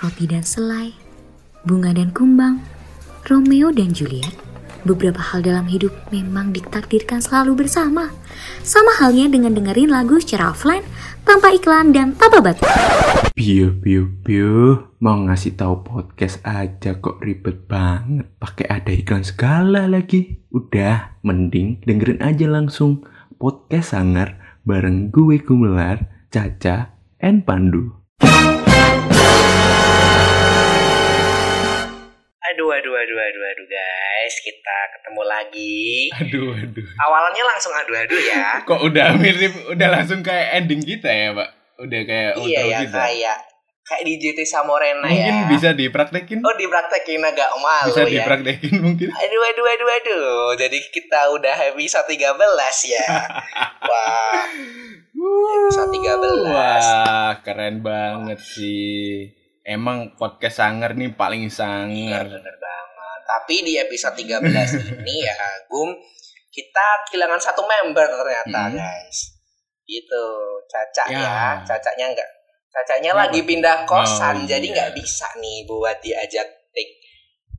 roti dan selai, bunga dan kumbang, Romeo dan Juliet, beberapa hal dalam hidup memang ditakdirkan selalu bersama. Sama halnya dengan dengerin lagu secara offline, tanpa iklan dan tanpa batas. Piu piu piu, mau ngasih tahu podcast aja kok ribet banget. Pakai ada iklan segala lagi. Udah, mending dengerin aja langsung podcast sangar bareng gue Gumelar, Caca, and Pandu. Aduh, aduh, aduh, aduh, aduh guys, kita ketemu lagi. Aduh aduh. Awalnya langsung aduh-aduh ya. Kok udah mirip, udah langsung kayak ending kita ya pak? Udah kayak iya ya, kita. kayak kayak di JT Samorena Mungkin ya. bisa dipraktekin? Oh, dipraktekin agak malu bisa ya. dipraktekin mungkin? Aduh, aduh, aduh, aduh. Jadi kita udah episode 13 ya. Wah, Episode 13. Wah, keren banget sih. Emang podcast Sanger nih paling iya sangar. bener banget. Tapi di episode 13 ini ya, Gum, kita kehilangan satu member ternyata, Hmm. guys. Gitu, Caca Ya. ya. Cacanya enggak Cacanya Kenapa lagi pindah kosan, Oh, jadi iya. nggak bisa nih buat diajak take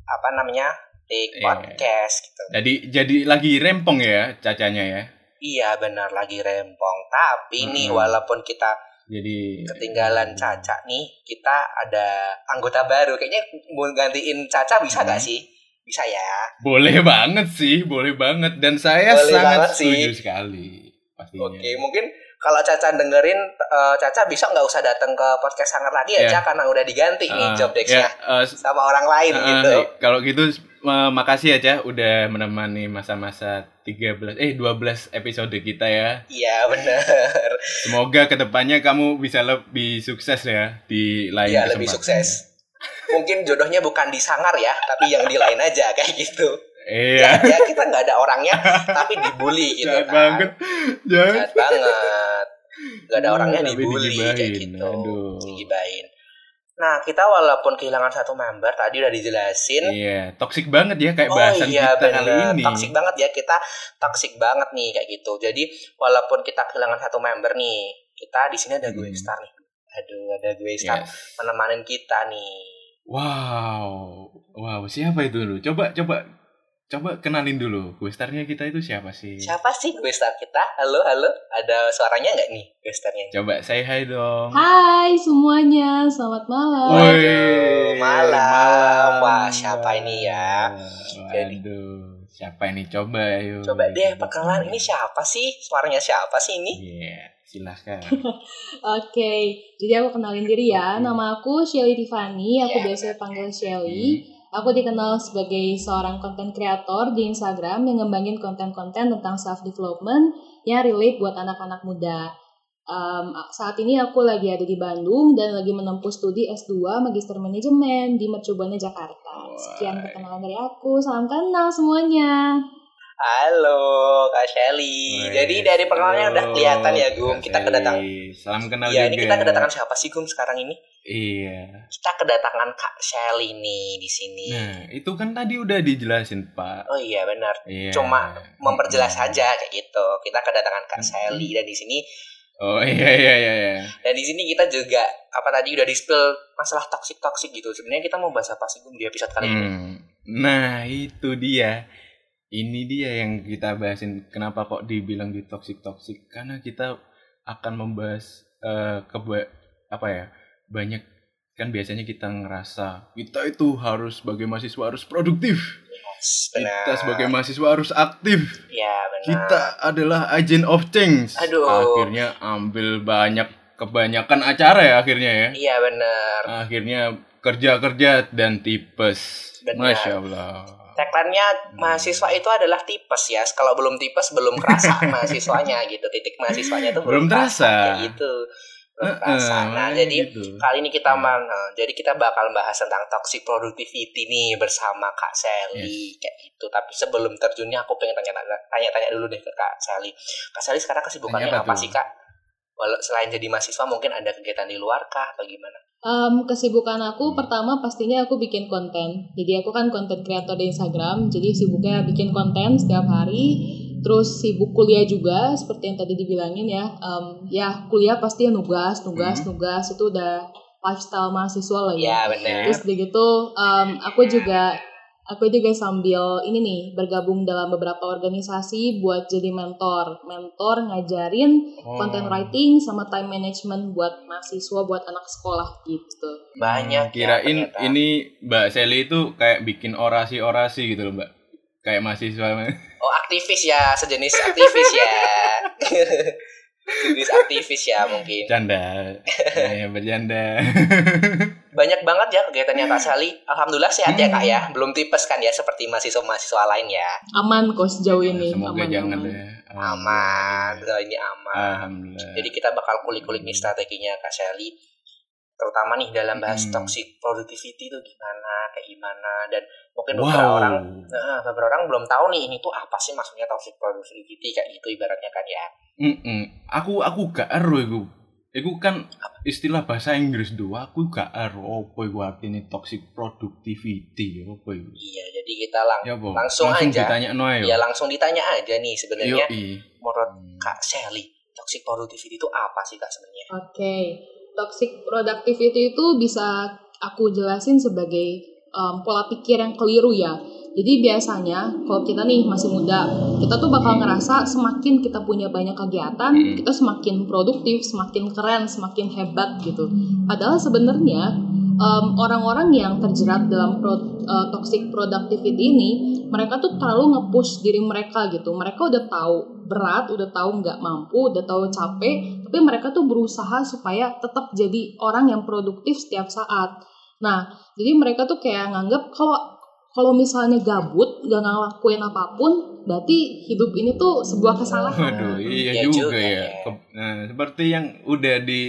apa namanya take Iya. podcast gitu. Jadi jadi lagi rempong ya cacanya ya. Iya benar lagi rempong. Tapi nih Mm-mm. walaupun kita Jadi ketinggalan Caca nih, kita ada anggota baru. Kayaknya mau gantiin Caca bisa Hmm. sih? Bisa ya. Boleh banget sih, boleh banget dan saya Boleh sangat sih. setuju sekali pastinya. Oke, mungkin kalau Caca dengerin, eh, Caca bisa nggak usah datang ke podcast sangat lagi ya, Iya. Caca, karena udah diganti nih Ah, job desk-nya ya, eh, sama orang lain eh, gitu. Kalau gitu eh, makasih aja udah menemani masa-masa 13 eh 12 episode kita ya. Iya bener. Semoga ke depannya kamu bisa lebih sukses ya di lain Iya lebih sukses. Mungkin jodohnya bukan di sangar ya, tapi yang di lain aja kayak gitu. Iya. Ya, ya kita nggak ada orangnya, tapi dibully gitu Jahat kan. banget. Jahat. Jahat banget. Gak ada orangnya Tapi dibully kayak digibahin, gitu. aduh. Digibahin. Nah, kita walaupun kehilangan satu member tadi udah dijelasin. Iya, toxic banget ya kayak Oh bahasan iya kita kali bener, ini. toxic banget ya kita toxic banget nih kayak gitu. Jadi walaupun kita kehilangan satu member nih, kita di sini ada gue Hmm. star nih. Aduh, ada gue star Yes. menemanin kita nih. Wow, wow siapa itu dulu? Coba coba coba kenalin dulu. Questarnya kita itu siapa sih? Siapa sih gue star kita? Halo, halo. Ada suaranya nggak nih gue starnya? Coba say hi dong. Hai semuanya, selamat malam. Woi, malam. Wah, siapa ini ya? Jadi- Waduh, siapa ini? Coba yuk. Coba deh perkenalan ini siapa sih? Suaranya siapa sih ini? Iya, silahkan. Oke, jadi aku kenalin diri ya. Nama aku Shelly Tiffany, aku Ya. biasa panggil Shelly. Aku dikenal sebagai seorang konten kreator di Instagram yang ngembangin konten-konten tentang self development yang relate buat anak-anak muda. Em, saat ini aku lagi ada di Bandung dan lagi menempuh studi S2 Magister Manajemen di Mercubuana Jakarta. Sekian perkenalan dari aku, salam kenal semuanya. Halo, Kak Shelly. Woi, Jadi dari perkenalannya udah kelihatan ya, Gum. Kita kedatangan. Salam kenal Iya, juga. ini kita kedatangan siapa sih, Gum, sekarang ini? Iya. Kita kedatangan Kak Shelly nih di sini. Nah, itu kan tadi udah dijelasin, Pak. Oh iya, benar. Iya. Cuma memperjelas aja kayak gitu. Kita kedatangan Kak. Shelly dan di sini Oh iya iya iya iya. dan di sini kita juga apa tadi udah di spill masalah toxic toxic gitu. Sebenarnya kita mau bahas apa sih, Gum, di episode kali ini? Hmm. Nah, itu dia. Ini dia yang kita bahasin. Kenapa kok dibilang di toxic toxic? Karena kita akan membahas eh keba- apa ya? Banyak kan biasanya kita ngerasa kita itu harus sebagai mahasiswa harus produktif. Yes, Kita sebagai mahasiswa harus aktif. Ya, benar. Kita adalah agent of change. Aduh. Akhirnya ambil banyak kebanyakan acara ya akhirnya ya. Iya, benar. Akhirnya kerja-kerja dan tipes. Benar. Masya Allah. Tagline-nya mahasiswa itu adalah tipes ya. Kalau belum tipes belum kerasa mahasiswanya gitu. Titik mahasiswanya itu belum, Belum terasa. Kayak gitu. Belum terasa. Nah, jadi gitu. kali ini kita Iya. mana? Jadi kita bakal bahas tentang toxic productivity nih bersama Kak Sally kayak gitu. Tapi sebelum terjunnya aku pengen tanya tanya-tanya dulu deh ke Kak Sally. Kak Sally sekarang kesibukannya Tanya apa, apa tuh? sih Kak? Walau selain jadi mahasiswa mungkin ada kegiatan di luar kah atau gimana? Em, kesibukan aku pertama pastinya aku bikin konten. Jadi aku kan konten kreator di Instagram. Jadi sibuknya bikin konten setiap hari. Terus sibuk kuliah juga seperti yang tadi dibilangin ya. Em, ya kuliah pasti nugas, nugas, Hmm. nugas itu udah lifestyle mahasiswa lah ya. Ya benar. Terus udah gitu um, aku juga aku juga sambil ini nih bergabung dalam beberapa organisasi buat jadi mentor, mentor ngajarin Oh. content writing sama time management buat mahasiswa buat anak sekolah gitu. Banyak ya, Kirain ternyata. ini Mbak Sally itu kayak bikin orasi-orasi gitu loh Mbak. Kayak mahasiswa. Oh aktivis ya, sejenis aktivis ya. sejenis aktivis ya mungkin. Canda. ya bercanda. Banyak banget ya kegiatannya Kak Sally. Alhamdulillah sehat ya Kak ya. Belum tipes kan ya seperti mahasiswa-mahasiswa lain ya. Aman kok sejauh ini. Semoga aman, jangan aman. deh. Aman. Udah ini aman. Alhamdulillah. Jadi kita bakal kulik-kulik nih strateginya Kak Sally. Terutama nih dalam bahas Hmm. toxic productivity itu gimana, kayak gimana. Dan mungkin wow. beberapa orang Nah, beberapa orang belum tahu nih ini tuh apa sih maksudnya toxic productivity kayak gitu ibaratnya kan ya. Mm-mm. Aku aku gak ero iku. Kan istilah bahasa Inggris doang. Aku gak ero apa iku artinya toxic productivity apa iku. Iya, jadi kita lang Ya apa? Langsung aja. ditanya no ayo. ya langsung ditanya aja nih sebenarnya menurut Kak Sally, toxic productivity itu apa sih Kak sebenarnya? Oke, toxic productivity itu bisa aku jelasin sebagai um, pola pikir yang keliru ya. Jadi biasanya kalau kita nih masih muda, kita tuh bakal ngerasa semakin kita punya banyak kegiatan, Hmm. kita semakin produktif, semakin keren, semakin hebat gitu. Padahal sebenarnya um, orang-orang yang terjerat dalam pro- uh, toxic productivity ini, mereka tuh terlalu nge-push diri mereka gitu. Mereka udah tahu berat, udah tahu nggak mampu, udah tahu capek, tapi mereka tuh berusaha supaya tetap jadi orang yang produktif setiap saat. Nah, jadi mereka tuh kayak nganggap kalau kalau misalnya gabut, nggak ngelakuin apa pun, berarti hidup ini tuh sebuah kesalahan. Waduh, iya Iya juga, juga ya. ya. Ke- Nah, seperti yang udah di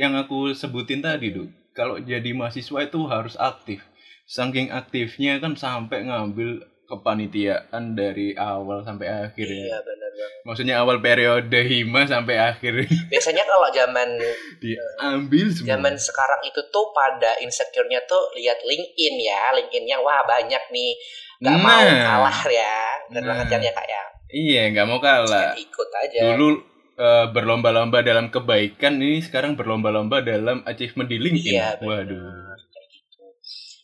yang aku sebutin tadi, tuh. Kalau jadi mahasiswa itu harus aktif. Saking aktifnya kan sampai ngambil kepanitiaan dari awal sampai akhir ya. Iya benar banget. Maksudnya awal periode hima sampai akhir Biasanya kalau zaman diambil semua. zaman sekarang itu tuh pada insecure-nya tuh lihat LinkedIn ya, LinkedIn-nya wah banyak nih, mau Nah. kalah ya, dan Nah. banget ya kak ya, Iya, nggak mau kalah. ikut aja. Dulu eh, berlomba-lomba dalam kebaikan, ini sekarang berlomba-lomba dalam achievement di LinkedIn. Iya. Waduh.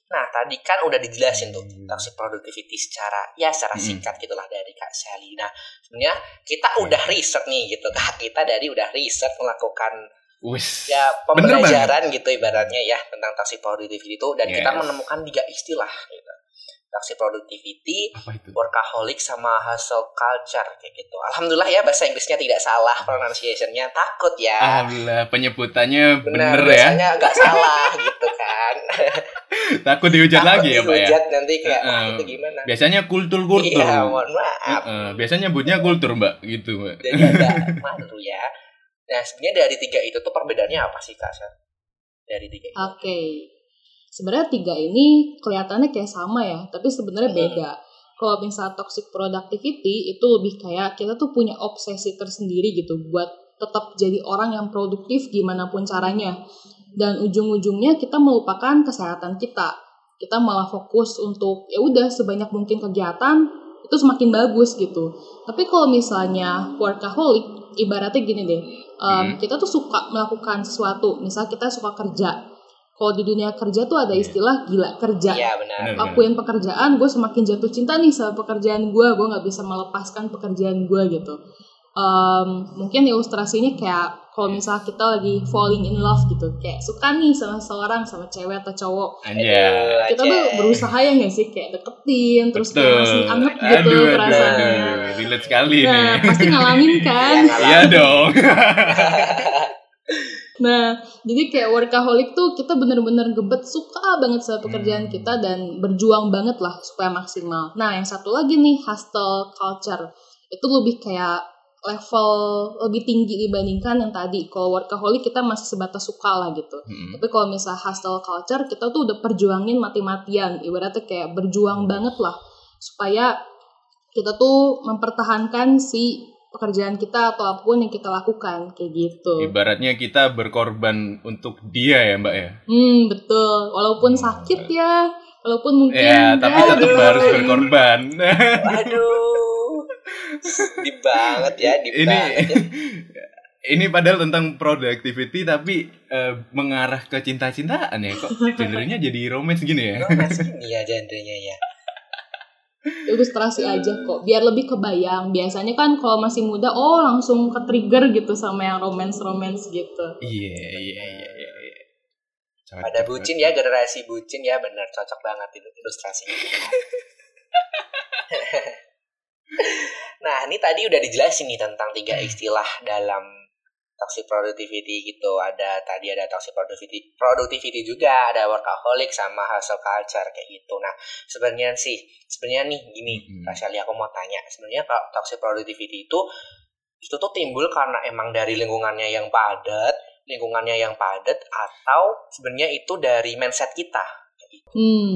Nah tadi kan udah dijelasin tuh Hmm. toxic productivity secara ya secara Mm-mm. singkat gitulah dari Kak Sally. Nah sebenarnya kita udah riset nih gitu kak, kita dari udah riset melakukan Wis. ya pembelajaran gitu ibaratnya ya tentang toxic productivity itu dan kita Yes. menemukan tiga istilah gitu. Toxic productivity, Apa itu? workaholic sama hustle culture kayak gitu. Alhamdulillah ya bahasa Inggrisnya tidak salah pronunciation-nya. Takut ya. Alhamdulillah penyebutannya Benar, bener, ya. biasanya nggak salah gitu kan. Takut dihujat Takut lagi ya, Pak ya. dihujat nanti kayak "Wah, Heeh. itu gimana? Biasanya kultur-kultur. Iya, mohon maaf. Heeh, biasanya nyebutnya kultur, Mbak, gitu, Mbak. Jadi agak malu ya. Nah, sebenarnya dari tiga itu tuh perbedaannya apa sih, Kak? Dari tiga itu. Oke. Sebenarnya tiga ini kelihatannya kayak sama ya, tapi sebenarnya Hmm. beda. Kalau misalnya toxic productivity itu lebih kayak kita tuh punya obsesi tersendiri gitu buat tetap jadi orang yang produktif gimana pun caranya. Dan ujung-ujungnya kita melupakan kesehatan kita. Kita malah fokus untuk ya udah sebanyak mungkin kegiatan itu semakin bagus gitu. Tapi kalau misalnya workaholic, ibaratnya gini deh, um, Hmm. kita tuh suka melakukan sesuatu. Misal kita suka kerja. Kalau di dunia kerja tuh ada Iya. istilah gila kerja. Iya, benar. Lakuin pekerjaan, gue semakin jatuh cinta nih sama pekerjaan gue. Gue nggak bisa melepaskan pekerjaan gue gitu. Um, mungkin ilustrasinya kayak kalau misalnya kita lagi falling in love gitu, kayak suka nih sama seorang, sama cewek atau cowok. Anjay. Kita tuh berusaha ya nggak sih kayak deketin, terus kayak Betul. masih anget gitu aduh, aduh, perasaannya. aduh. Relate sekali Nah, nih. pasti ngalamin kan? Iya, Iya dong. Nah, jadi kayak workaholic tuh kita bener-bener gebet suka banget sama pekerjaan Hmm. kita dan berjuang banget lah supaya maksimal. Nah, yang satu lagi nih hustle culture itu lebih kayak level lebih tinggi dibandingkan yang tadi. Kalau workaholic kita masih sebatas suka lah gitu. Mm-mm. Tapi kalau misalnya hustle culture kita tuh udah perjuangin mati-matian. Ibaratnya kayak berjuang banget lah supaya kita tuh mempertahankan si pekerjaan kita atau apa pun yang kita lakukan kayak gitu. Ibaratnya kita berkorban untuk dia ya, Mbak ya. Hmm, betul. Walaupun sakit ya, walaupun mungkin Ya, tapi ya, tetap harus berkorban. Aduh. Di banget ya, di ini banget ya. ini padahal tentang productivity tapi eh, mengarah ke cinta-cintaan ya kok genrenya jadi romance gini ya Romance gini ya genrenya ya. Ilustrasi aja kok. Biar lebih kebayang. Biasanya kan kalau masih muda oh langsung ke trigger gitu sama yang romance romance gitu. Iya iya iya iya iya. Pada bucin ya generasi bucin ya. Benar cocok banget itu ilustrasinya. nah ini tadi udah dijelasin nih tentang tiga istilah dalam toxic productivity gitu. Ada tadi ada toxic productivity, productivity juga, ada workaholic sama hustle culture kayak gitu. Nah sebenarnya sih sebenarnya nih gini. Kak Shelly aku mau tanya sebenarnya kalau toxic productivity itu itu tuh timbul karena emang dari lingkungannya yang padat, lingkungannya yang padat atau sebenarnya itu dari mindset kita. Gitu. Hmm,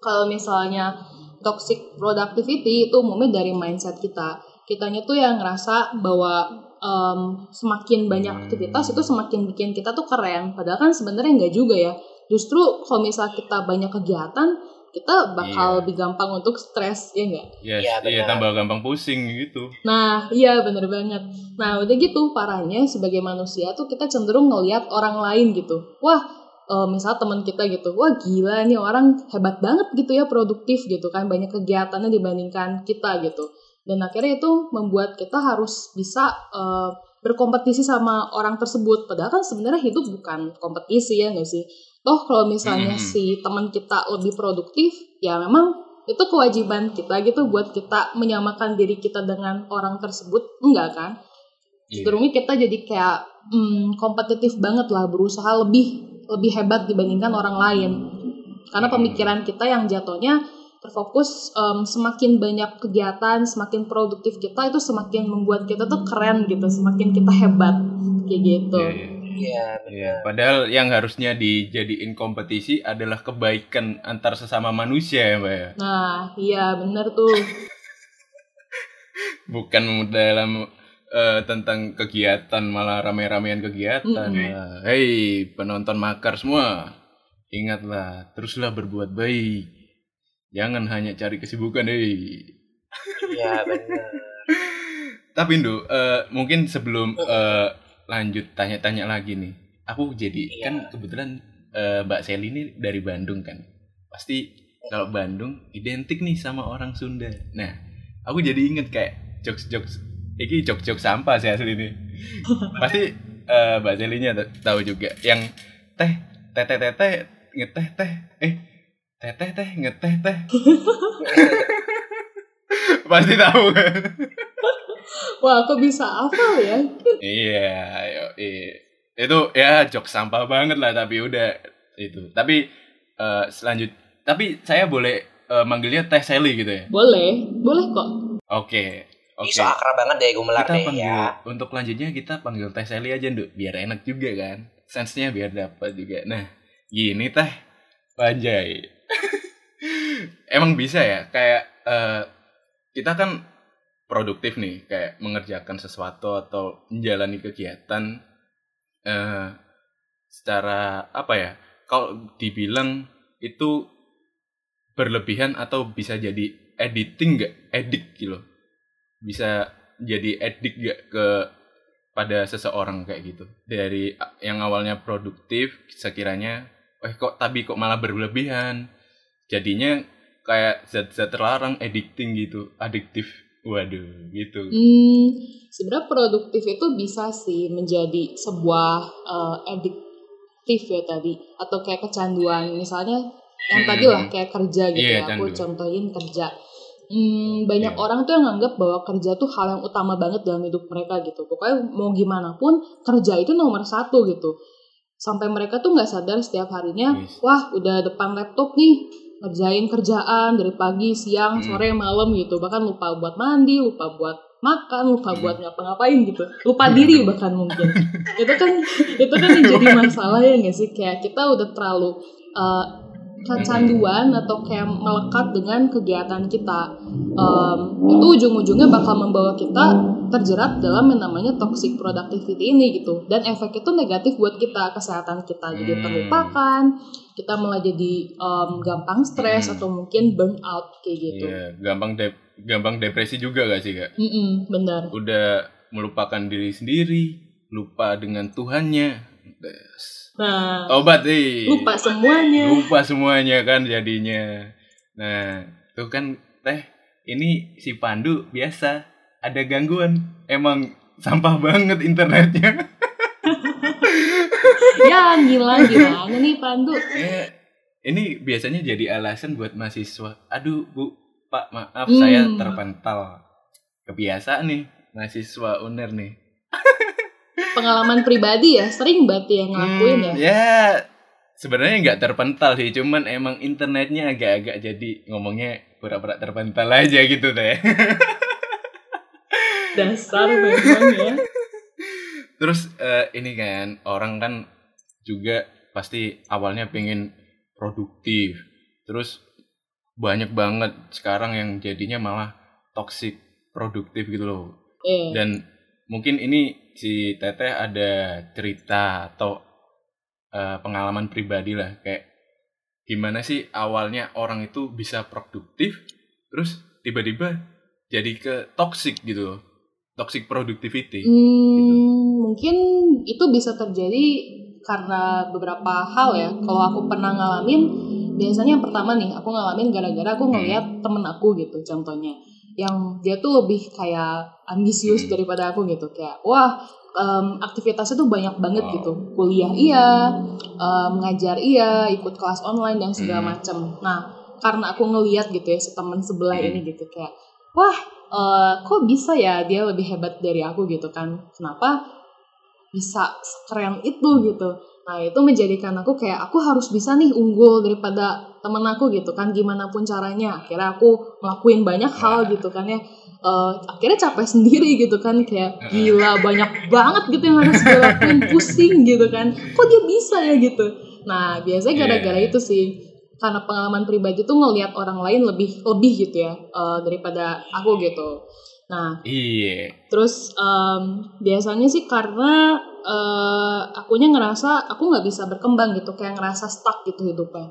kalau misalnya toxic productivity itu umumnya dari mindset kita. Kitanya tuh yang ngerasa bahwa em, semakin banyak Hmm. aktivitas itu semakin bikin kita tuh keren. Padahal kan sebenarnya enggak juga ya. Justru kalau misalnya kita banyak kegiatan, kita bakal Iya. lebih gampang untuk stres, ya enggak? Yes, Iya, iya benar. tambah gampang pusing gitu Nah, iya bener banget. Nah, udah gitu parahnya sebagai manusia tuh kita cenderung ngelihat orang lain gitu. Wah, eh, misal teman kita gitu, wah gila nih orang hebat banget gitu ya produktif gitu kan banyak kegiatannya dibandingkan kita gitu. Dan akhirnya itu membuat kita harus bisa eh, berkompetisi sama orang tersebut. Padahal kan sebenarnya hidup bukan kompetisi ya nggak sih? Toh kalau misalnya Mhm. si teman kita lebih produktif, ya memang itu kewajiban kita gitu buat kita menyamakan diri kita dengan orang tersebut enggak kan cenderungnya kita jadi kayak hmm, kompetitif banget lah berusaha lebih lebih hebat dibandingkan orang lain karena Hmm. pemikiran kita yang jatuhnya terfokus em, semakin banyak kegiatan semakin produktif kita itu semakin membuat kita tuh keren gitu semakin kita hebat kayak gitu Iya, iya. Iya, Iya, padahal yang harusnya dijadiin kompetisi adalah kebaikan antar sesama manusia ya, Mbak ya. nah iya bener tuh Bukan dalam eh, tentang kegiatan malah rame-ramean kegiatan. Mm-mm. Nah, Hei, penonton makar semua. Ingatlah, teruslah berbuat baik. Jangan hanya cari kesibukan, hei. iya benar. Tapi Ndu, eh, mungkin sebelum eh, lanjut tanya-tanya lagi nih, aku jadi Iya. kan kebetulan eh, Mbak Seli ini dari Bandung kan, pasti kalau Bandung identik nih sama orang Sunda. Nah, aku jadi inget kayak jokes-jokes, ini jokes-jokes sampah sih asli ini. pasti eh, Mbak Selinya tahu juga yang teh teh teh teh teh ngeteh teh eh teh teh teh ngeteh teh pasti tahu kan wah aku bisa hafal ya Iya, ayo, iya. Itu ya jok sampah banget lah tapi udah itu. Tapi eh, selanjut tapi saya boleh eh, manggilnya Teh Sally gitu ya. boleh boleh kok Oke. Oke. Ih, so akrab banget deh gumelar Kita deh panggil ya. untuk lanjutnya kita panggil Teh Sally aja, Nduk, biar enak juga kan. Sense-nya biar dapat juga. Nah, gini Teh. Panjai. Emang bisa ya? Kayak eh, kita kan produktif nih kayak mengerjakan sesuatu atau menjalani kegiatan eh secara apa ya kalau dibilang itu berlebihan atau bisa jadi editing nggak? Edik gitu. Bisa jadi edik nggak ke pada seseorang kayak gitu? Dari yang awalnya produktif sekiranya eh kok tapi kok malah berlebihan? Jadinya kayak zat-zat terlarang addicting gitu adiktif waduh gitu Hmm, sebenarnya produktif itu bisa sih menjadi sebuah eh, adiktif ya tadi atau kayak kecanduan misalnya yang Hmm. tadi lah kayak kerja gitu Iya, ya aku candu. contohin kerja. Hmm, banyak Iya. orang tuh yang nganggap bahwa kerja tuh hal yang utama banget dalam hidup mereka gitu. Pokoknya mau gimana pun kerja itu nomor satu gitu. Sampai mereka tuh nggak sadar setiap harinya, Yes. wah udah depan laptop nih ngerjain kerjaan dari pagi, siang, Hmm. sore, malam gitu. Bahkan lupa buat mandi, lupa buat makan, lupa Hmm. buat ngapa-ngapain gitu. Lupa diri bahkan mungkin. itu kan itu kan yang jadi masalah ya nggak sih? Kayak kita udah terlalu uh, kecanduan atau kayak melekat dengan kegiatan kita. Um, itu ujung-ujungnya bakal membawa kita terjerat dalam yang namanya toxic productivity ini gitu. Dan efek itu negatif buat kita, kesehatan kita jadi Hmm. terlupakan, kita malah jadi um, gampang stres atau mungkin burnout kayak gitu. Iya, gampang de gampang depresi juga gak sih kak Mm-mm, benar. udah melupakan diri sendiri lupa dengan Tuhannya. Des. Nah, Tobat nih. lupa semuanya. Lupa semuanya kan jadinya. Nah, tuh kan teh ini si Pandu biasa ada gangguan. Emang sampah banget internetnya. ya gila gimana nih Pandu? Eh, ini biasanya jadi alasan buat mahasiswa. Aduh, Bu, Pak, maaf Hmm. saya terpental. Kebiasaan nih mahasiswa UNER nih. Pengalaman pribadi ya, sering banget yang ngelakuin ya. Hmm, ya sebenarnya nggak terpental sih, cuman emang internetnya agak-agak jadi ngomongnya pura-pura terpental aja gitu teh. Dasar memang ya. Terus eh, ini kan orang kan juga pasti awalnya pengen produktif. Terus banyak banget sekarang yang jadinya malah toxic produktif gitu loh. Iya. Dan mungkin ini si Teteh ada cerita atau eh, pengalaman pribadi lah kayak gimana sih awalnya orang itu bisa produktif terus tiba-tiba jadi ke toxic gitu loh. Toxic productivity. Hmm, mungkin itu bisa terjadi karena beberapa hal ya. Kalau aku pernah ngalamin, biasanya yang pertama nih, aku ngalamin gara-gara aku ngeliat temen aku gitu, contohnya. Yang dia tuh lebih kayak ambisius daripada aku gitu. Kayak, wah em, aktivitasnya tuh banyak banget Wow. gitu. Kuliah iya, ngajar iya, ikut kelas online dan segala Hmm. macem. Nah, karena aku ngeliat gitu ya, si temen sebelah Hmm. ini gitu. Kayak, wah eh, kok bisa ya dia lebih hebat dari aku gitu kan kenapa bisa keren itu gitu nah itu menjadikan aku kayak aku harus bisa nih unggul daripada temen aku gitu kan gimana pun caranya. Akhirnya aku ngelakuin banyak hal gitu kan ya. Eh, akhirnya capek sendiri gitu kan kayak gila banyak banget gitu yang harus gue lakuin pusing gitu kan. Kok dia bisa ya? gitu. Nah biasanya gara-gara Iya. itu sih karena pengalaman pribadi tuh ngelihat orang lain lebih lebih gitu ya eh, daripada aku gitu. Nah, Iya. terus em, biasanya sih karena eh, akunya ngerasa aku nggak bisa berkembang gitu, kayak ngerasa stuck gitu hidupnya.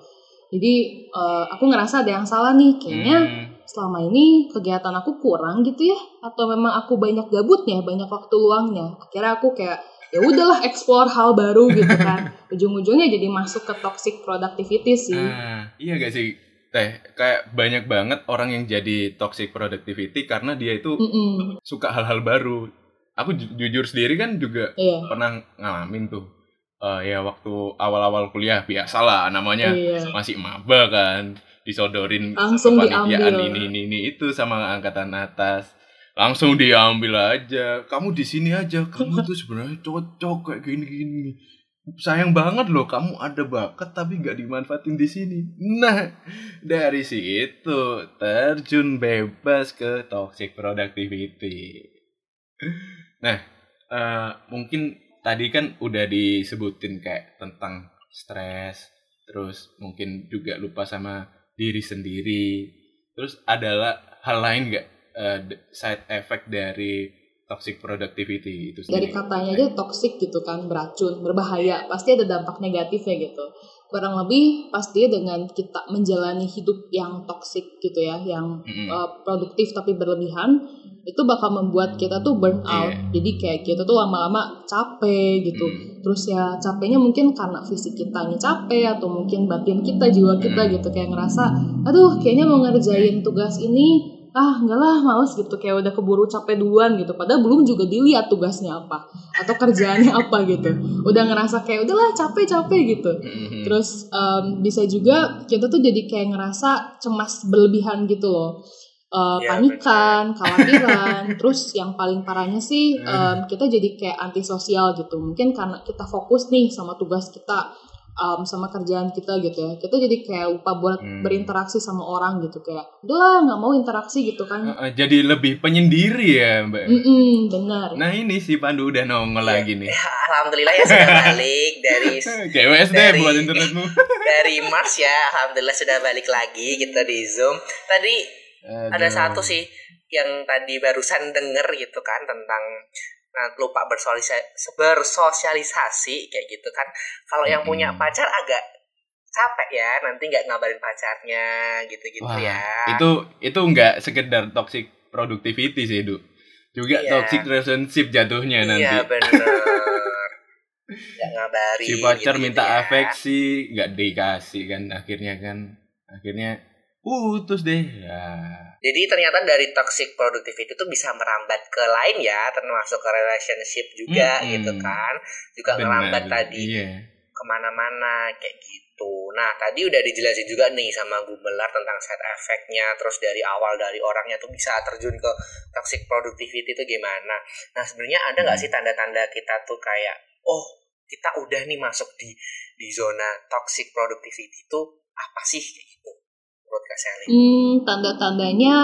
Jadi eh, aku ngerasa ada yang salah nih, kayaknya Hmm. selama ini kegiatan aku kurang gitu ya, atau memang aku banyak gabutnya, banyak waktu luangnya. Akhirnya aku kayak ya udahlah explore hal baru gitu kan. Ujung-ujungnya jadi masuk ke toxic productivity sih. Ah, iya gak sih? Teh, kayak banyak banget orang yang jadi toxic productivity karena dia itu Mm-mm. suka hal-hal baru. Aku ju- jujur sendiri kan juga Iya. pernah ngalamin tuh. Eh, ya waktu awal-awal kuliah biasalah namanya Iya. masih maba kan, disodorin Langsung kepanitiaan diambil. ini, ini ini itu sama angkatan atas. Langsung diambil aja. Kamu di sini aja. Kamu tuh sebenarnya cocok kayak gini-gini. Sayang banget loh kamu ada bakat tapi nggak dimanfaatin di sini. Nah, dari situ terjun bebas ke toxic productivity. Nah, eh, mungkin tadi kan udah disebutin kayak tentang stres, terus mungkin juga lupa sama diri sendiri. Terus adalah hal lain nggak d- side effect dari toxic productivity itu dari sendiri? katanya aja toxic gitu kan beracun berbahaya pasti ada dampak negatifnya gitu kurang lebih pasti dengan kita menjalani hidup yang toxic gitu ya yang Mm-mm. uh, produktif tapi berlebihan itu bakal membuat kita tuh burn out Iya. jadi kayak kita tuh lama-lama capek gitu Mm. terus ya capeknya mungkin karena fisik kita yang capek atau mungkin batin kita jiwa kita Mm. gitu kayak ngerasa aduh kayaknya mau ngerjain tugas ini ah enggak lah males gitu. Kayak udah keburu capek duluan gitu. Padahal belum juga dilihat tugasnya apa atau kerjaannya apa gitu. Udah ngerasa kayak udahlah capek capek gitu. Mm-mm. terus em, bisa juga kita tuh jadi kayak ngerasa cemas berlebihan gitu loh. Eh, Iya, panikan khawatiran. Terus yang paling parahnya sih em, kita jadi kayak antisosial gitu. Mungkin karena kita fokus nih sama tugas kita em, sama kerjaan kita gitu ya kita jadi kayak lupa buat Hmm. berinteraksi sama orang gitu kayak udahlah nggak mau interaksi gitu kan Eh, jadi lebih penyendiri ya mbak. Mm-mm, benar Nah ini si Pandu udah nongol lagi nih. Alhamdulillah ya sudah balik dari GWS deh Dari- buat internetmu. dari Mars ya. Alhamdulillah sudah balik lagi kita di Zoom. Tadi ada Aduh. satu sih yang tadi barusan denger gitu kan tentang nah, lupa bersosialisasi, bersosialisasi kayak gitu kan. Kalau yang punya Mm-mm. pacar agak capek ya nanti nggak ngabarin pacarnya gitu-gitu ya. itu itu nggak sekedar toxic productivity sih, Du. juga Iya. toxic relationship jatuhnya nanti Iya bener. Gak ngabarin. si pacar gitu-gitu minta ya. afeksi nggak dikasih kan akhirnya kan akhirnya putus deh ya Jadi ternyata dari toxic productivity itu bisa merambat ke lain ya, termasuk ke relationship juga Mm-mm. gitu kan. Juga benar merambat tadi iya ke mana-mana kayak gitu. Nah tadi udah dijelasin juga nih sama Gumelar tentang side effect-nya, terus dari awal dari orangnya tuh bisa terjun ke toxic productivity itu gimana. Nah sebenarnya ada nggak Hmm. sih tanda-tanda kita tuh kayak, oh kita udah nih masuk di di zona toxic productivity itu apa sih kayak gitu? Selin? Hmm, tanda-tandanya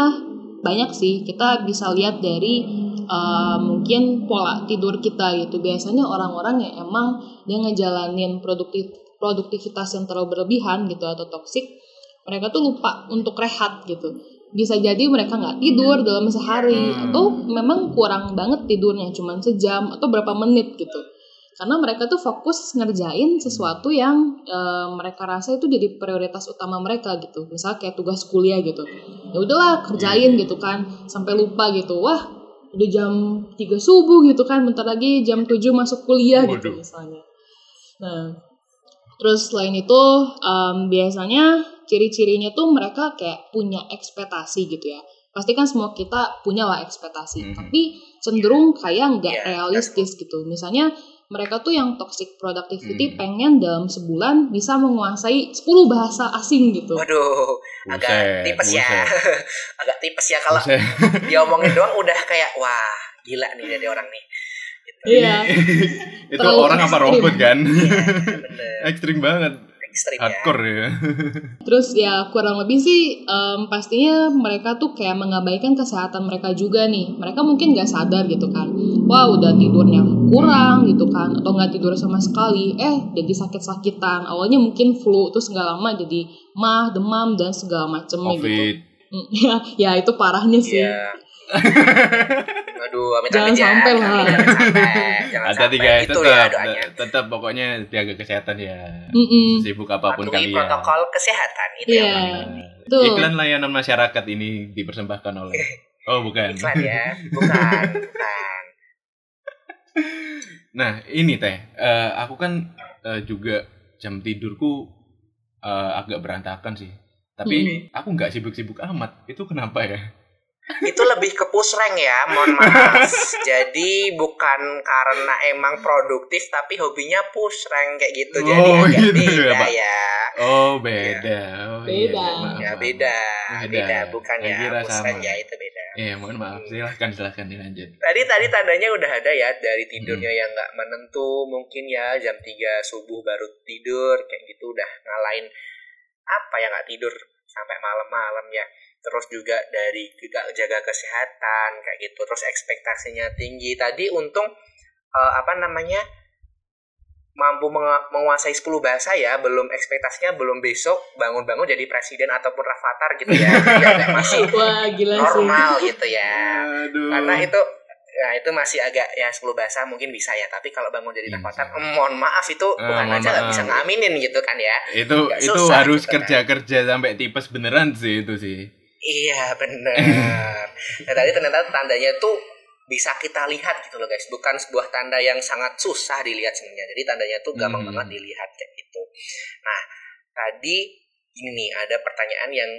banyak sih. Kita bisa lihat dari uh, mungkin pola tidur kita gitu. Biasanya orang-orang yang emang dia ngejalanin produktif produktivitas yang terlalu berlebihan gitu atau toksik, mereka tuh lupa untuk rehat gitu. Bisa jadi mereka nggak tidur dalam sehari Hmm. atau memang kurang banget tidurnya, cuman sejam atau berapa menit gitu. Karena mereka tuh fokus ngerjain sesuatu yang eh, mereka rasa itu jadi prioritas utama mereka gitu. Misal kayak tugas kuliah gitu. Ya udahlah kerjain gitu kan sampai lupa gitu. Wah, udah jam 3 subuh gitu kan. Bentar lagi jam 7 masuk kuliah gitu Waduh. misalnya. Nah, terus selain itu em, biasanya ciri-cirinya tuh mereka kayak punya ekspektasi gitu ya. Pasti kan semua kita punya lah ekspektasi, Mhm. tapi cenderung kayak nggak Iya, realistis gitu. Misalnya mereka tuh yang toxic productivity Hmm. pengen dalam sebulan bisa menguasai 10 bahasa asing gitu. Waduh, agak Buset, tipes ya. buset. agak tipes ya kalau Buset. diomongin doang udah kayak wah gila nih dari orang nih. Gitu. Iya, itu Terlalu orang apa robot kan Iya, ekstrim banget Ekstrim ya. hardcore ya terus ya kurang lebih sih em, pastinya mereka tuh kayak mengabaikan kesehatan mereka juga nih. Mereka mungkin nggak sadar gitu kan. Wah udah tidurnya kurang gitu kan, atau nggak tidur sama sekali. Eh jadi sakit-sakitan. Awalnya mungkin flu, terus nggak lama jadi mah, demam dan segala macemnya gitu. Mm, Ya, ya itu parahnya sih. Iya. Aduh, amit Jangan amit ya. sampai lah. Jangan. Jangan sampai. guys Itu ya tetap doanya. tetap pokoknya jaga kesehatan ya sibuk apa pun Patuhi kalian protokol kesehatan itu Tuh. iklan layanan masyarakat ini dipersembahkan oleh oh bukan Iklan ya, bukan, bukan. nah ini teh eh, aku kan eh, juga jam tidurku eh, agak berantakan sih tapi aku nggak sibuk-sibuk amat itu kenapa ya Itu lebih ke push rank ya, mohon maaf. Jadi bukan karena emang produktif tapi hobinya push rank kayak gitu. Jadi Oh, agak gitu ya, beda Pak? ya. oh beda oh, iya, Beda. maaf, Ya beda, Beda. beda, bukan ya push sama. rank ya itu beda. Iya, mohon maaf. Silahkan, silahkan dilanjut. Tadi tadi tandanya udah ada ya dari tidurnya Hmm. yang nggak menentu mungkin ya jam 3 subuh baru tidur kayak gitu udah ngalahin apa ya nggak tidur sampai malam-malam ya terus juga dari juga jaga kesehatan kayak gitu. Terus ekspektasinya tinggi. Tadi untung eh, apa namanya mampu menguasai 10 bahasa ya. Belum ekspektasinya belum besok bangun-bangun jadi presiden ataupun rafathar gitu ya. Masih Wah gila sih. normal gitu ya. Aduh. karena itu Nah itu masih agak ya 10 bahasa mungkin bisa ya. Tapi kalau bangun jadi rafathar em, mohon maaf itu Tuhan mohon aja nggak bisa ngaminin gitu kan ya. Itu itu susah harus gitu kan. kerja-kerja sampai tipes beneran sih itu sih. Iya bener. Nah tadi ternyata tandanya tuh bisa kita lihat gitu loh guys. Bukan sebuah tanda yang sangat susah dilihat sebenarnya. Jadi tandanya tuh gampang Hmm. banget dilihat kayak gitu. Nah tadi ini nih ada pertanyaan yang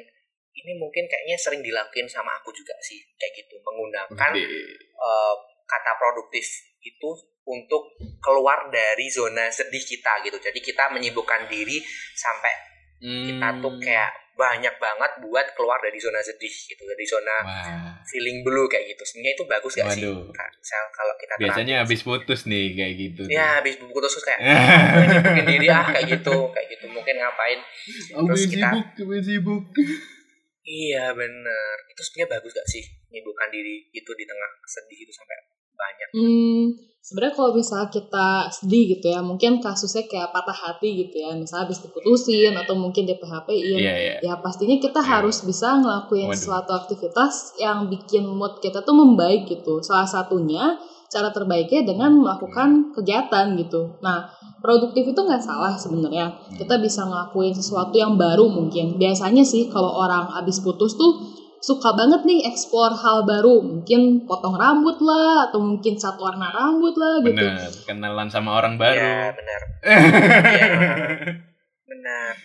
ini mungkin kayaknya sering dilakuin sama aku juga sih kayak gitu. Menggunakan eh, kata produktif itu untuk keluar dari zona sedih kita gitu. Jadi kita menyibukkan diri sampai kita Hmm. tuh kayak banyak banget buat keluar dari zona sedih gitu, dari zona Wah. feeling blue kayak gitu. Sebenarnya itu bagus gak sih? Waduh. Kak Sel, kalau kita Biasanya terapin? habis putus nih kayak gitu. ya habis buku terus kayak nyibukin diri ah kayak gitu, kayak gitu mungkin ngapain? Terus kita- sibuk, sibuk. Iya bener. Itu sebenarnya bagus gak sih menyibukkan diri itu di tengah sedih itu sampai banyak. Hmm, sebenarnya kalau misalnya kita sedih gitu ya, mungkin kasusnya kayak patah hati gitu ya, misalnya habis diputusin atau mungkin di PHP-in. Iya, iya. Ya pastinya kita Iya. harus bisa ngelakuin Waduh. suatu aktivitas yang bikin mood kita tuh membaik gitu. Salah satunya cara terbaiknya dengan melakukan kegiatan gitu. Nah, produktif itu nggak salah sebenarnya. Kita bisa ngelakuin sesuatu yang baru mungkin. Biasanya sih kalau orang habis putus tuh suka banget nih explore hal baru mungkin potong rambut lah atau mungkin cat warna rambut lah gitu Bener, kenalan sama orang baru. benar. Iya, benar.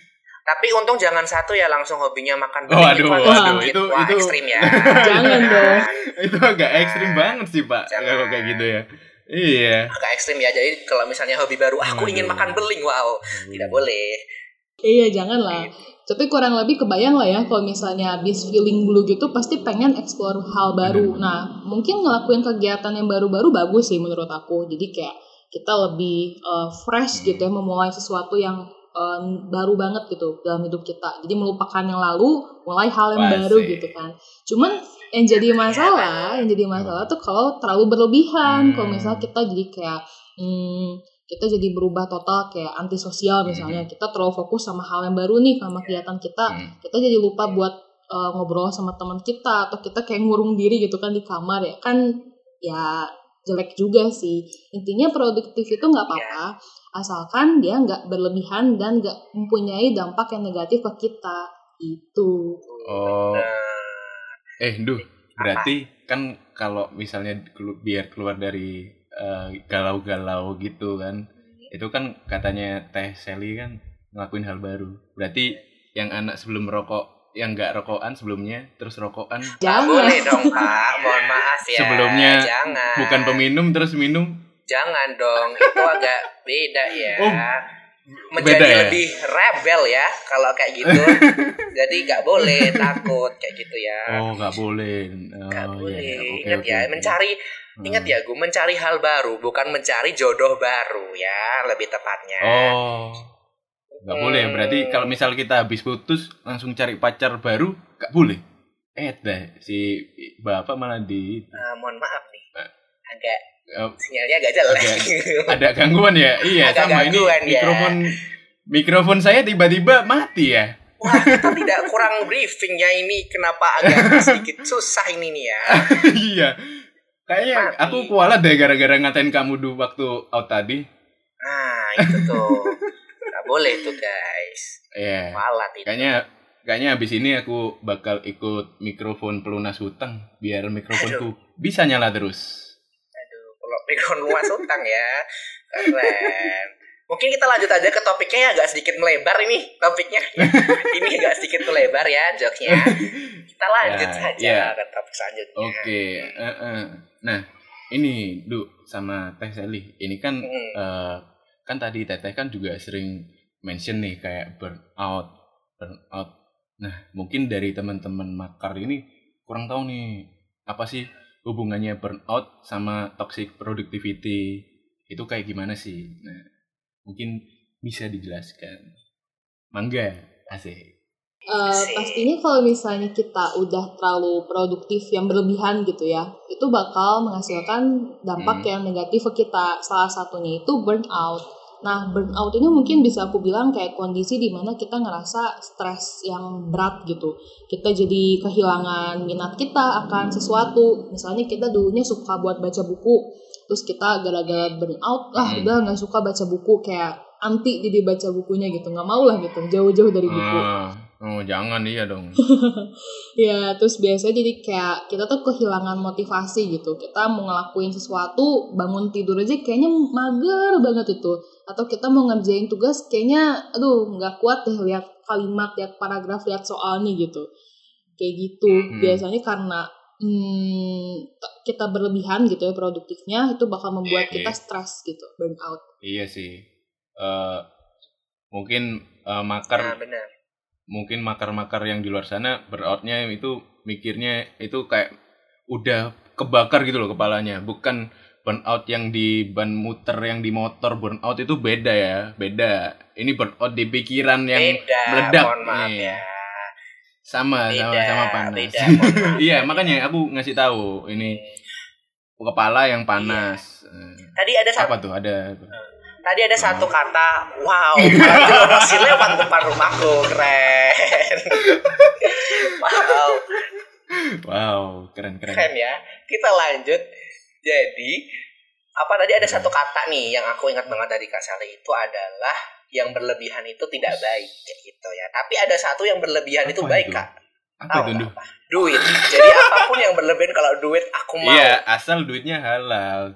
Tapi untung jangan satu ya langsung hobinya makan Oh, aduh, Wah, aduh, sedikit. itu- Wah, itu- ekstrim ya. Jangan dong. itu agak ekstrim banget sih pak Jangan. kalau kayak gitu ya. Iya. Agak ekstrim ya. Jadi kalau misalnya hobi baru, aku ingin Aduh. makan beling, wow, tidak boleh. iya jangan lah tapi kurang lebih kebayang lah ya kalau misalnya habis feeling blue gitu pasti pengen explore hal baru. Nah mungkin ngelakuin kegiatan yang baru-baru bagus sih menurut aku. Jadi kayak kita lebih uh, fresh gitu ya memulai sesuatu yang uh, baru banget gitu dalam hidup kita. Jadi melupakan yang lalu mulai hal yang Wah, baru sih. gitu kan. Cuman yang jadi masalah yang jadi masalah tuh kalau terlalu berlebihan. Hmm. kalau misalnya kita jadi kayak hmm, kita jadi berubah total kayak antisosial misalnya. Kita terlalu fokus sama hal yang baru nih sama kegiatan kita. Hmm. kita jadi lupa buat uh, ngobrol sama teman kita atau kita kayak ngurung diri gitu kan di kamar ya. Kan ya jelek juga sih. Intinya produktif itu nggak apa-apa asalkan dia nggak berlebihan dan nggak mempunyai dampak yang negatif ke kita. Itu. Oh, eh, duh, berarti kan kalau misalnya biar keluar dari eh, galau-galau gitu kan, itu kan katanya Teh Sally kan ngelakuin hal baru. Berarti yang anak sebelum rokok, yang nggak rokokan sebelumnya, terus rokokan, nggak jangan boleh dong Pak, mohon maaf ya. Sebelumnya jangan. bukan peminum terus minum. Jangan dong, itu agak beda ya. Oh, Menjadi beda ya? lebih rebel ya kalau kayak gitu. Jadi nggak boleh takut kayak gitu ya. Oh, nggak boleh. Oh, Nggak iya, boleh. iya. Oke, Ingat oke, ya, oke. mencari Hmm. ingat ya, gue mencari hal baru, bukan mencari jodoh baru ya, lebih tepatnya. Oh. Nggak boleh ya. Berarti Hmm. kalau misal kita habis putus langsung cari pacar baru, nggak boleh. Eh, deh si bapak malah di Eh, mohon maaf nih, Eh. agak eh, sinyalnya agak jelek. ada gangguan ya. Iya, Agak sama gangguan ini ya. mikrofon mikrofon saya tiba-tiba mati ya. Wah, kita tidak kurang briefingnya ini. Kenapa agak sedikit susah ini nih ya? iya. Kayaknya Mati. aku kualat deh gara-gara ngatain kamu dulu waktu out tadi. Nah, itu tuh. Nggak boleh tuh guys. Iya. Malat itu. Kayaknya kayaknya habis ini aku bakal ikut mikrofon pelunas hutang biar mikrofonku bisa nyala terus. Aduh, kalau mikrofon luas utang ya. Keren. Mungkin kita lanjut aja ke topiknya ya agak sedikit melebar ini topiknya. ini agak sedikit melebar ya jokesnya. Kita lanjut Ya, saja ya. ke topik selanjutnya. Oke, eh, eh. nah ini Du sama Teh Sally, ini kan Hmm. eh, kan tadi Teteh kan juga sering mention nih kayak burnout, burnout. Nah mungkin dari teman-teman makar ini kurang tahu nih apa sih hubungannya burnout sama toxic productivity itu kayak gimana sih? Nah mungkin bisa dijelaskan. Mangga, asik. Eh, Asik. pastinya kalau misalnya kita udah terlalu produktif yang berlebihan gitu ya, itu bakal menghasilkan dampak Hmm. yang negatif ke kita. Salah satunya itu burnout. Nah, burnout ini mungkin bisa aku bilang kayak kondisi di mana kita ngerasa stres yang berat gitu. Kita jadi kehilangan minat kita akan sesuatu. Misalnya kita dulunya suka buat baca buku, terus kita gara-gara burnout, lah Hmm. udah nggak suka baca buku kayak anti jadi baca bukunya gitu, nggak mau lah gitu, jauh-jauh dari buku. Ah, oh jangan iya dong. Ya, terus biasanya jadi kayak kita tuh kehilangan motivasi gitu. Kita mau ngelakuin sesuatu, bangun tidur aja kayaknya mager banget itu. Atau kita mau ngerjain tugas kayaknya aduh nggak kuat deh lihat kalimat, lihat paragraf, lihat soalnya gitu. Kayak gitu. Hmm. Biasanya karena hmm, kita berlebihan gitu ya produktifnya itu bakal membuat Iya, kita iya. stres gitu, burnout. Iya sih. Eh mungkin eh, makar Nah, benar. Mungkin makar-makar yang di luar sana beroutnya itu mikirnya itu kayak udah kebakar gitu loh kepalanya. Bukan burnout yang di ban muter yang di motor burnout itu beda ya, beda. Ini burnout di pikiran yang beda, meledak mohon maaf nih. ya. sama Beda, sama sama panas. beda. Iya, makanya aku ngasih tahu ini kepala yang panas. Eh, Tadi ada Apa tuh? Ada Tadi ada satu Hmm. kata, wow, masih lewat depan rumahku, keren. wow, wow, keren keren. keren ya. Kita lanjut. Jadi, apa tadi ada satu kata nih yang aku ingat banget dari Kak Sally itu adalah yang berlebihan itu tidak baik kayak gitu ya. Tapi ada satu yang berlebihan itu Apa baik, itu? Kak. Apa itu, apa? Duit. Jadi apa pun yang berlebihan kalau duit aku mau. Iya, asal duitnya halal.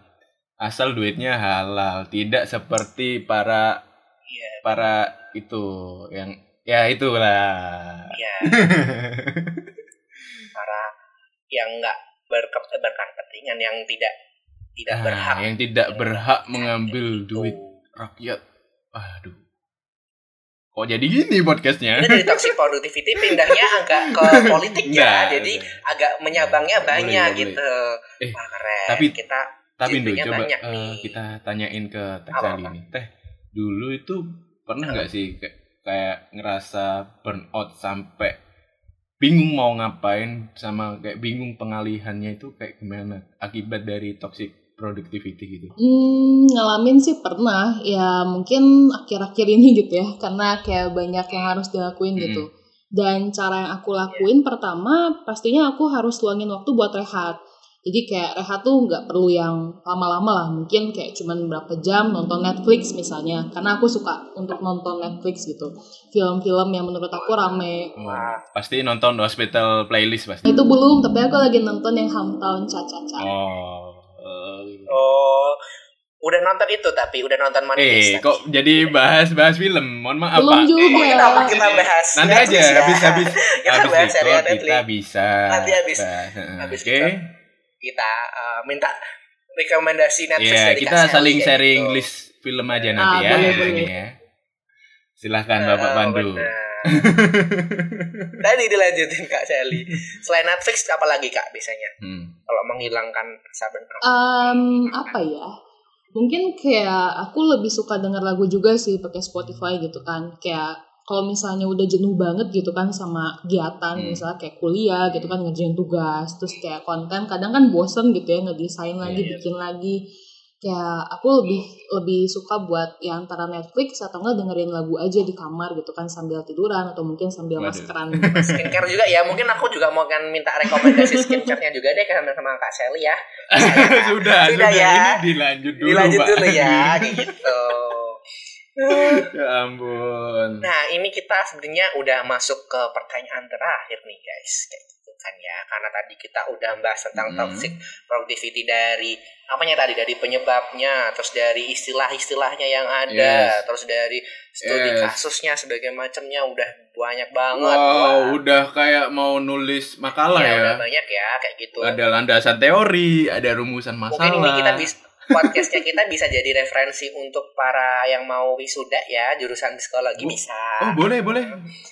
Asal duitnya halal, tidak seperti para Iya. para itu yang ya itulah. Iya. Para yang nggak berke berkepentingan yang tidak tidak Nah, berhak yang tidak berhak Gitu. mengambil duit rakyat. Aduh. Kok jadi gini podcastnya? Ini dari toxic productivity pindahnya agak ke politik ya. Nah, Jadi nah. agak menyabangnya Boleh, banyak boleh. gitu. Eh, Wah, keren. tapi- kita Tapi Duh, Genrenya coba banyak nih. kita tanyain ke Teh? Sally nih. Teh, dulu itu pernah nggak sih kayak, kayak ngerasa burnout sampai bingung mau ngapain sama kayak bingung pengalihannya itu kayak gimana akibat dari toxic productivity gitu. Hmm, ngalamin sih pernah. Ya mungkin akhir-akhir ini gitu ya. Karena kayak banyak yang harus dilakuin Mm-mm. gitu. Dan cara yang aku lakuin pertama pastinya aku harus luangin waktu buat rehat. Jadi kayak rehat tuh nggak perlu yang lama-lama lah. Mungkin kayak cuman berapa jam nonton Netflix misalnya. Karena aku suka untuk nonton Netflix gitu. Film-film yang menurut aku rame. Oh, pasti nonton hospital playlist pasti. Itu belum, tapi aku lagi nonton yang Hometown Cha-Cha-Cha. Oh. Oh, udah nonton itu tapi udah nonton Money Eh, Heist kok tadi. jadi bahas-bahas film? Mohon maaf, Belum Pak. juga. Oh, kenapa kita bahas Nanti Netflix aja ya? habis-habis Kita habis bahas serial record Netflix. kita bisa. Nanti habis- habis Oke. kita kita uh, minta rekomendasi Netflix Iya, dari kita Kak Sally saling sharing gitu. list film aja nanti Ah, ya boleh, boleh. ya. Silahkan Bapak Oh, Pandu. Tadi dilanjutin Kak Sally. Selain Netflix apa lagi Kak biasanya? Hmm. Kalau menghilangkan burnout. Um, apa ya? Mungkin kayak aku lebih suka denger lagu juga sih pakai Spotify gitu kan. Kayak kalau misalnya udah jenuh banget gitu kan sama kegiatan Hmm. misalnya kayak kuliah gitu kan ngerjain tugas terus kayak konten kadang kan bosen gitu ya ngedesain lagi iya. bikin lagi kayak aku lebih lebih suka buat ya antara Netflix atau enggak dengerin lagu aja di kamar gitu kan sambil tiduran atau mungkin sambil Waduh. maskeran gitu. Skincare juga ya. Mungkin aku juga mau kan minta rekomendasi skincare-nya juga deh sama sama Kak Sally ya. sudah, Sudah sudah, ya. ini dilanjut dulu, Dilanjut dulu ya kayak gitu. ya ampun. Nah, ini kita sebenarnya udah masuk ke pertanyaan terakhir nih, guys. Kayak gitu kan ya. Karena tadi kita udah bahas tentang Hmm. toxic productivity dari apanya tadi dari penyebabnya, terus dari istilah-istilahnya yang ada, Yes. terus dari studi Yes. kasusnya sebagai macamnya udah banyak banget. Wow, Wah. udah kayak mau nulis makalah Ya, ya. udah banyak ya kayak gitu. Ada landasan teori, ada rumusan masalah. Mungkin ini kita bisa podcastnya kita bisa jadi referensi untuk para yang mau wisuda ya jurusan psikologi Oh. bisa Oh, boleh, boleh.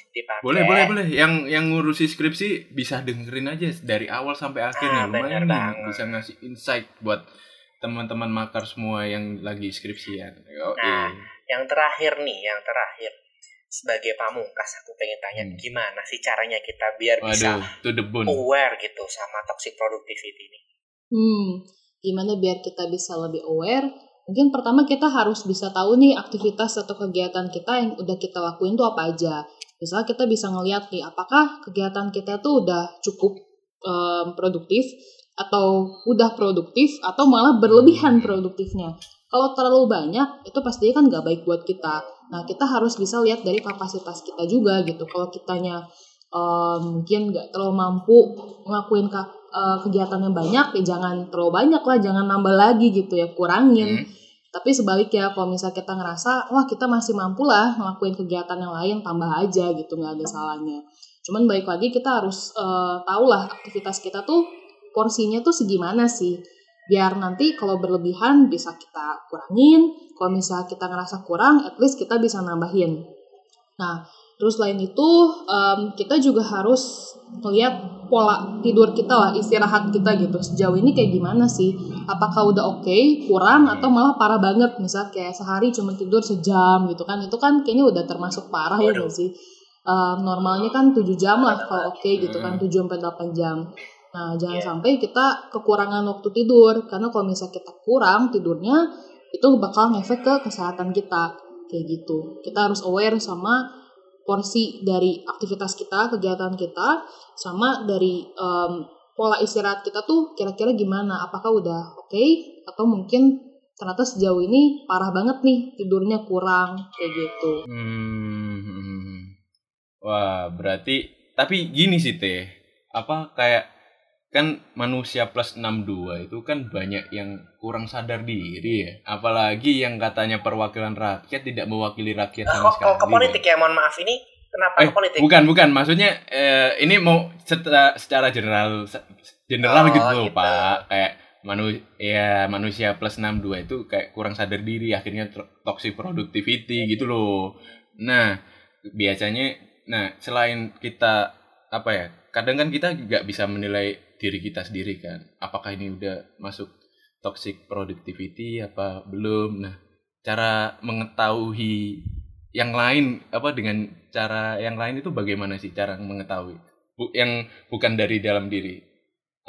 dipakai. Boleh, boleh, boleh. Yang yang ngurusi skripsi bisa dengerin aja dari awal sampai akhir Ah, Lumayan nih, bisa ngasih insight buat teman-teman makar semua yang lagi skripsian. Oh, Nah, Yang terakhir nih, yang terakhir sebagai pamungkas aku pengen tanya Hmm. gimana sih caranya kita biar bisa Waduh, to the bone. aware gitu sama toxic productivity ini. Hmm, gimana biar kita bisa lebih aware? Mungkin pertama kita harus bisa tahu nih aktivitas atau kegiatan kita yang udah kita lakuin tuh apa aja. Misalnya kita bisa ngeliat nih, apakah kegiatan kita tuh udah cukup em, produktif atau udah produktif atau malah berlebihan produktifnya. Kalau terlalu banyak, itu pastinya kan nggak baik buat kita. Nah, kita harus bisa lihat dari kapasitas kita juga gitu. Kalau kitanya em, mungkin nggak terlalu mampu ngelakuin ka- eh, kegiatan yang banyak, ya jangan terlalu banyak lah, jangan nambah lagi gitu ya, kurangin. Hmm. Tapi sebaliknya kalau misalnya kita ngerasa wah kita masih mampu lah ngelakuin kegiatan yang lain tambah aja gitu nggak ada salahnya. Cuman balik lagi kita harus eh, tahu lah aktivitas kita tuh porsinya tuh segimana sih biar nanti kalau berlebihan bisa kita kurangin. Kalau misalnya kita ngerasa kurang, at least kita bisa nambahin. Nah terus selain itu em, kita juga harus melihat pola tidur kita lah istirahat kita gitu. Sejauh ini kayak gimana sih? Apakah udah oke kurang atau malah parah banget? Misal kayak sehari cuma tidur sejam gitu kan. Itu kan kayaknya udah termasuk parah ya nggak sih? Eh, normalnya kan 7 jam lah kalau oke gitu kan 7 sampai 8 jam. Nah jangan Iya. sampai kita kekurangan waktu tidur karena kalau misalnya kita kurang tidurnya itu bakal ngefek ke kesehatan kita kayak gitu. Kita harus aware sama porsi dari aktivitas kita, kegiatan kita, sama dari em, pola istirahat kita tuh kira-kira gimana? Apakah udah oke atau mungkin ternyata sejauh ini parah banget nih tidurnya kurang kayak gitu. Hmm. Wah, berarti tapi gini sih teh apa kayak kan manusia plus 62 itu kan banyak yang kurang sadar diri ya. Apalagi yang katanya perwakilan rakyat tidak mewakili rakyat sama kok, sekali kok ke politik ya? Mohon maaf ini kenapa eh ke politik bukan bukan. Maksudnya eh, ini mau secara, secara general general Oh, gitu loh gitu. pak. Kayak manu ya manusia plus 62 itu kayak kurang sadar diri akhirnya toxic productivity gitu loh. Nah biasanya nah selain kita apa ya kadang kan kita nggak bisa menilai diri kita sendiri kan. Apakah ini udah masuk toxic productivity apa belum? Nah cara mengetahui yang lain apa dengan cara yang lain itu bagaimana sih cara mengetahui? Bu- yang bukan dari dalam diri.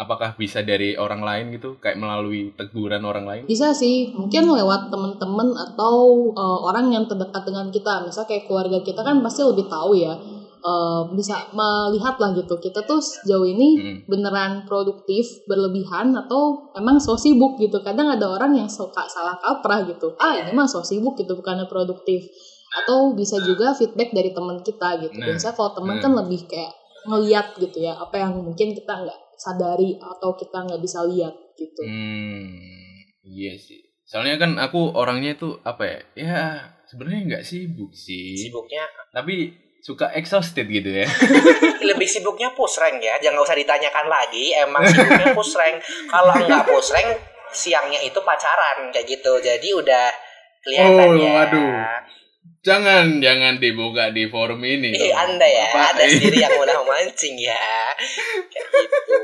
Apakah bisa dari orang lain gitu kayak melalui teguran orang lain? Bisa sih, mungkin lewat temen-temen atau uh, orang yang terdekat dengan kita. Misal kayak keluarga kita kan pasti lebih tahu ya. Uh, bisa melihat lah gitu. Kita tuh sejauh ini Mm. beneran produktif, berlebihan atau emang so sibuk gitu. Kadang ada orang yang suka salah kaprah gitu. Ah ini mah so sibuk gitu, bukannya produktif. Atau bisa juga feedback dari teman kita gitu. Nah, Biasanya kalau teman nah. kan lebih kayak ngeliat gitu ya, apa yang mungkin kita nggak sadari atau kita nggak bisa lihat gitu. Hmm, iya sih. Soalnya kan aku orangnya itu apa ya? Ya sebenarnya nggak sibuk sih, sibuknya tapi suka exhausted gitu ya. lebih sibuknya push rank ya jangan usah ditanyakan lagi emang sibuknya push rank kalau nggak push rank siangnya itu pacaran kayak gitu jadi udah kelihatan Oh, ya waduh. jangan jangan dibuka di forum ini. Dong. anda ya Bapak. anda sendiri yang udah mancing ya kayak gitu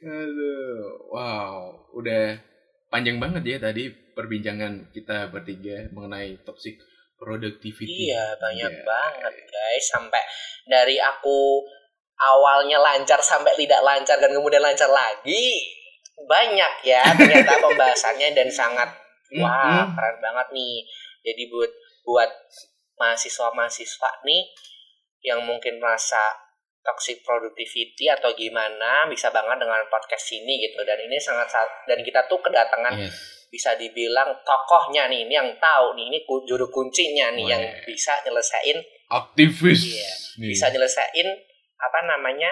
Aduh, wow, udah panjang banget ya tadi perbincangan kita bertiga mengenai toxic productivity. iya banyak Iya. banget guys sampai dari aku awalnya lancar sampai tidak lancar dan kemudian lancar lagi banyak ya ternyata pembahasannya dan sangat Wah, Mm-mm. keren banget nih. Jadi buat buat mahasiswa-mahasiswa nih yang mungkin merasa toxic productivity atau gimana bisa banget dengan podcast ini gitu dan ini sangat sa- dan kita tuh kedatangan Yes. Bisa dibilang tokohnya nih ini yang tahu nih ini juru kuncinya nih yang Weh. bisa nyelesain Aktivis. Iya, nih. bisa nyelesain apa namanya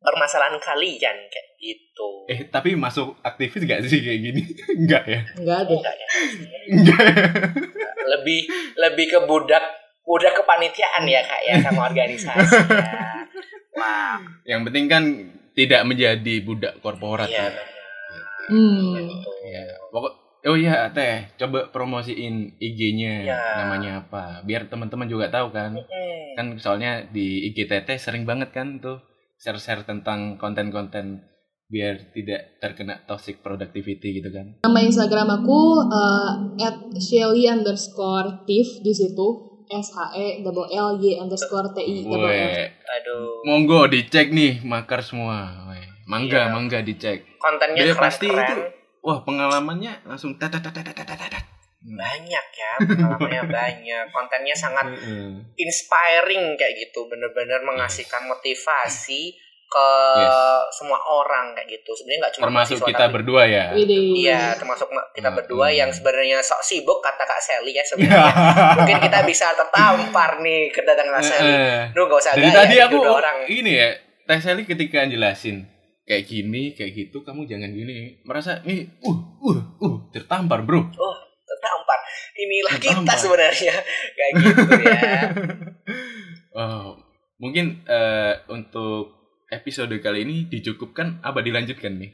permasalahan kalian kayak gitu Eh, tapi masuk aktivis gak sih kayak gini? Enggak ya? Enggak ada. enggak ya Enggak. lebih lebih ke budak budak kepanitiaan ya kak ya sama organisasi ya. Wah, Yang penting kan tidak menjadi budak korporat iya ya. Hmm. Iya. Pokok Oh iya, Teh, coba promosiin IG-nya Iya. namanya apa? Biar teman-teman juga tahu kan. Hmm. Kan soalnya di IG Teteh sering banget kan tuh share-share tentang konten-konten biar tidak terkena toxic productivity gitu kan. Nama Instagram aku uh, at Shelly underscore Tif di situ S H E double L Y underscore T I double F. Weh, Aduh, monggo dicek nih makar semua. Weh, mangga, Iya. mangga dicek. kontennya keren pasti keren. itu wah pengalamannya langsung tat tat tat tat tat tat. Banyak ya, pengalamannya banyak. Kontennya sangat inspiring kayak gitu, bener-bener mengasihkan motivasi ke Yes. semua orang kayak gitu. Sebenarnya nggak cuma Termasuk mahasiswa, kita tapi- berdua ya. Iya, termasuk ma- kita Hmm. berdua yang sebenarnya sok sibuk kata Kak Sally ya sebenarnya. Mungkin kita bisa tertampar nih kedatangan Kak Sally. Lu gak usah Dari gaya, tadi aku dua orang. ini ya, Teh Sally ketika jelasin kayak gini, kayak gitu, kamu jangan gini. Merasa nih, uh, uh, uh, tertampar bro. Oh, tertampar. Inilah kita Tertampar. sebenarnya kayak gitu ya. Oh, mungkin eh, untuk episode kali ini dicukupkan apa dilanjutkan nih?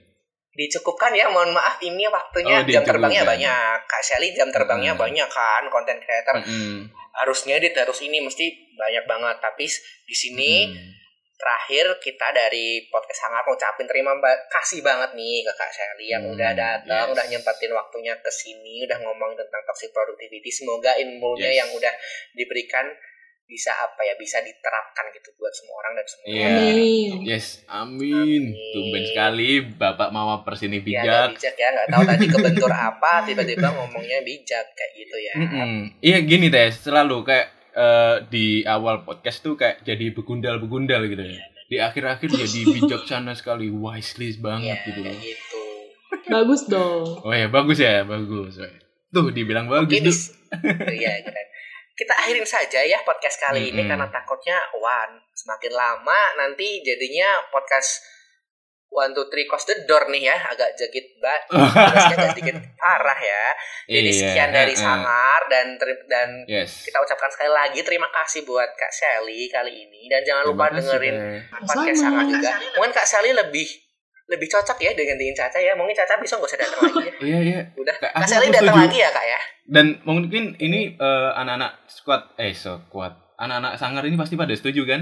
Dicukupkan ya, mohon maaf ini waktunya Oh, jam terbangnya banyak. Kak Sally jam terbangnya Hmm. banyak kan, konten creator Mm-mm. harus ngedit harus ini mesti banyak banget. Tapi di sini Mm. Terakhir kita dari podcast hangat ngucapin terima ba- kasih banget nih ke Kak Shelly yang Hmm, udah datang, yes. udah nyempetin waktunya ke sini, udah ngomong tentang toxic productivity. Semoga ilmunya Yes. yang udah diberikan bisa apa ya bisa diterapkan gitu buat semua orang dan semua Iya. orang. Amin. Yes, amin. Amin. Tumben sekali Bapak Mama Persini Ya, ada bijak. bijak ya, nggak tahu tadi kebentur apa, tiba-tiba ngomongnya bijak kayak gitu ya. Iya gini teh, selalu kayak eh, di awal podcast tuh kayak jadi begundal-begundal gitu ya. Di akhir-akhir jadi bijaksana sekali, wisely banget Iya, gitu. kayak gitu. Bagus dong. Oh ya bagus ya, bagus. Tuh dibilang bagus bis- Iya, keren. kita akhirin saja ya podcast kali ini Mm-mm. karena takutnya one semakin lama nanti jadinya podcast one two three close the door nih ya agak jegit banget agak sedikit parah ya jadi Iya, sekian dari eh, eh. sangar dan dan Yes. kita ucapkan sekali lagi terima kasih buat Kak Sally kali ini dan jangan lupa kasih, dengerin Teh. podcast Sama. sangar juga mungkin Kak Sally lebih lebih cocok ya dengan dengan Caca ya mungkin Caca bisa nggak usah datang lagi ya Iya, iya. udah Kak, Kak Sally datang setuju. lagi ya Kak ya Dan mungkin ini eh, anak-anak squad eh squad anak-anak sangar ini pasti pada setuju kan?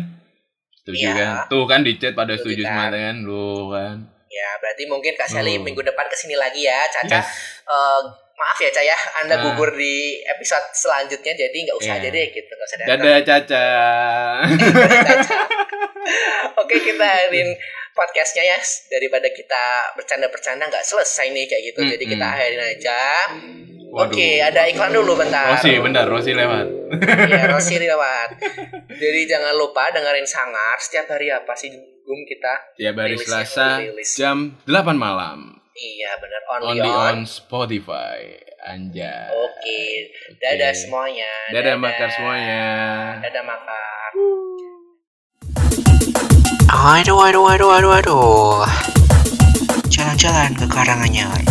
Setuju Iya. kan? Tuh kan di chat pada Setuju setuju kan. kan lu kan. ya berarti mungkin Kak Sally Oh. minggu depan ke sini lagi ya Caca Yes. Eh, maaf ya Caca ya Anda Ah. gugur di episode selanjutnya jadi nggak usah Iya. aja deh gitu nggak usah datang Dadah Caca. Oke kita akhirin podcastnya ya daripada kita bercanda-bercanda nggak selesai nih kayak gitu. Jadi kita akhirin aja. Waduh. Oke ada iklan dulu bentar. Rosi, bentar Rosi lewat. Iya Rosi lewat. Jadi jangan lupa dengerin sangar setiap hari apa sih Gum kita? Ya hari Selasa jam 8 malam. Iya bener only, Only on. on Spotify. Anjay. Oke. Oke. Dadah semuanya. Dadah makar semuanya. Dadah makar. Aduh, aduh, aduh, aduh, aduh. Jalan-jalan ke Karanganyar.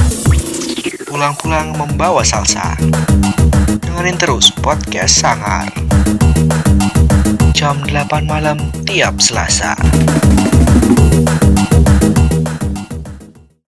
Pulang-pulang membawa salsa. Dengerin terus podcast Sangar. Jam 8 malam tiap Selasa.